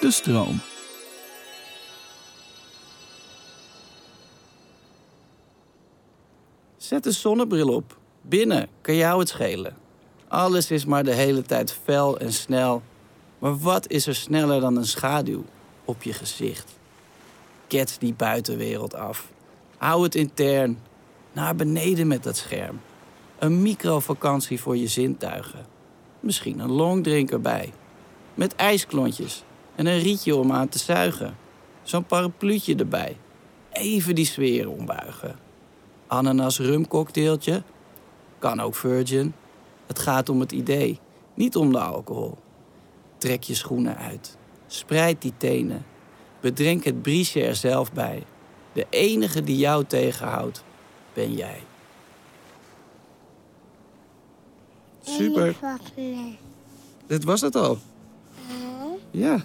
De stroom. Zet een zonnebril op. Binnen kan jou het schelen. Alles is maar de hele tijd fel en snel. Maar wat is er sneller dan een schaduw op je gezicht? Kets die buitenwereld af. Hou het intern. Naar beneden met dat scherm. Een microvakantie voor je zintuigen. Misschien een longdrink erbij. Met ijsklontjes en een rietje om aan te zuigen. Zo'n parapluutje erbij. Even die sfeer ombuigen. Ananas rumcocktailtje. Kan ook virgin. Het gaat om het idee, niet om de alcohol. Trek je schoenen uit. Spreid die tenen. Bedrink het briesje er zelf bij. De enige die jou tegenhoudt, ben jij. Super. Dit was het al. Ja.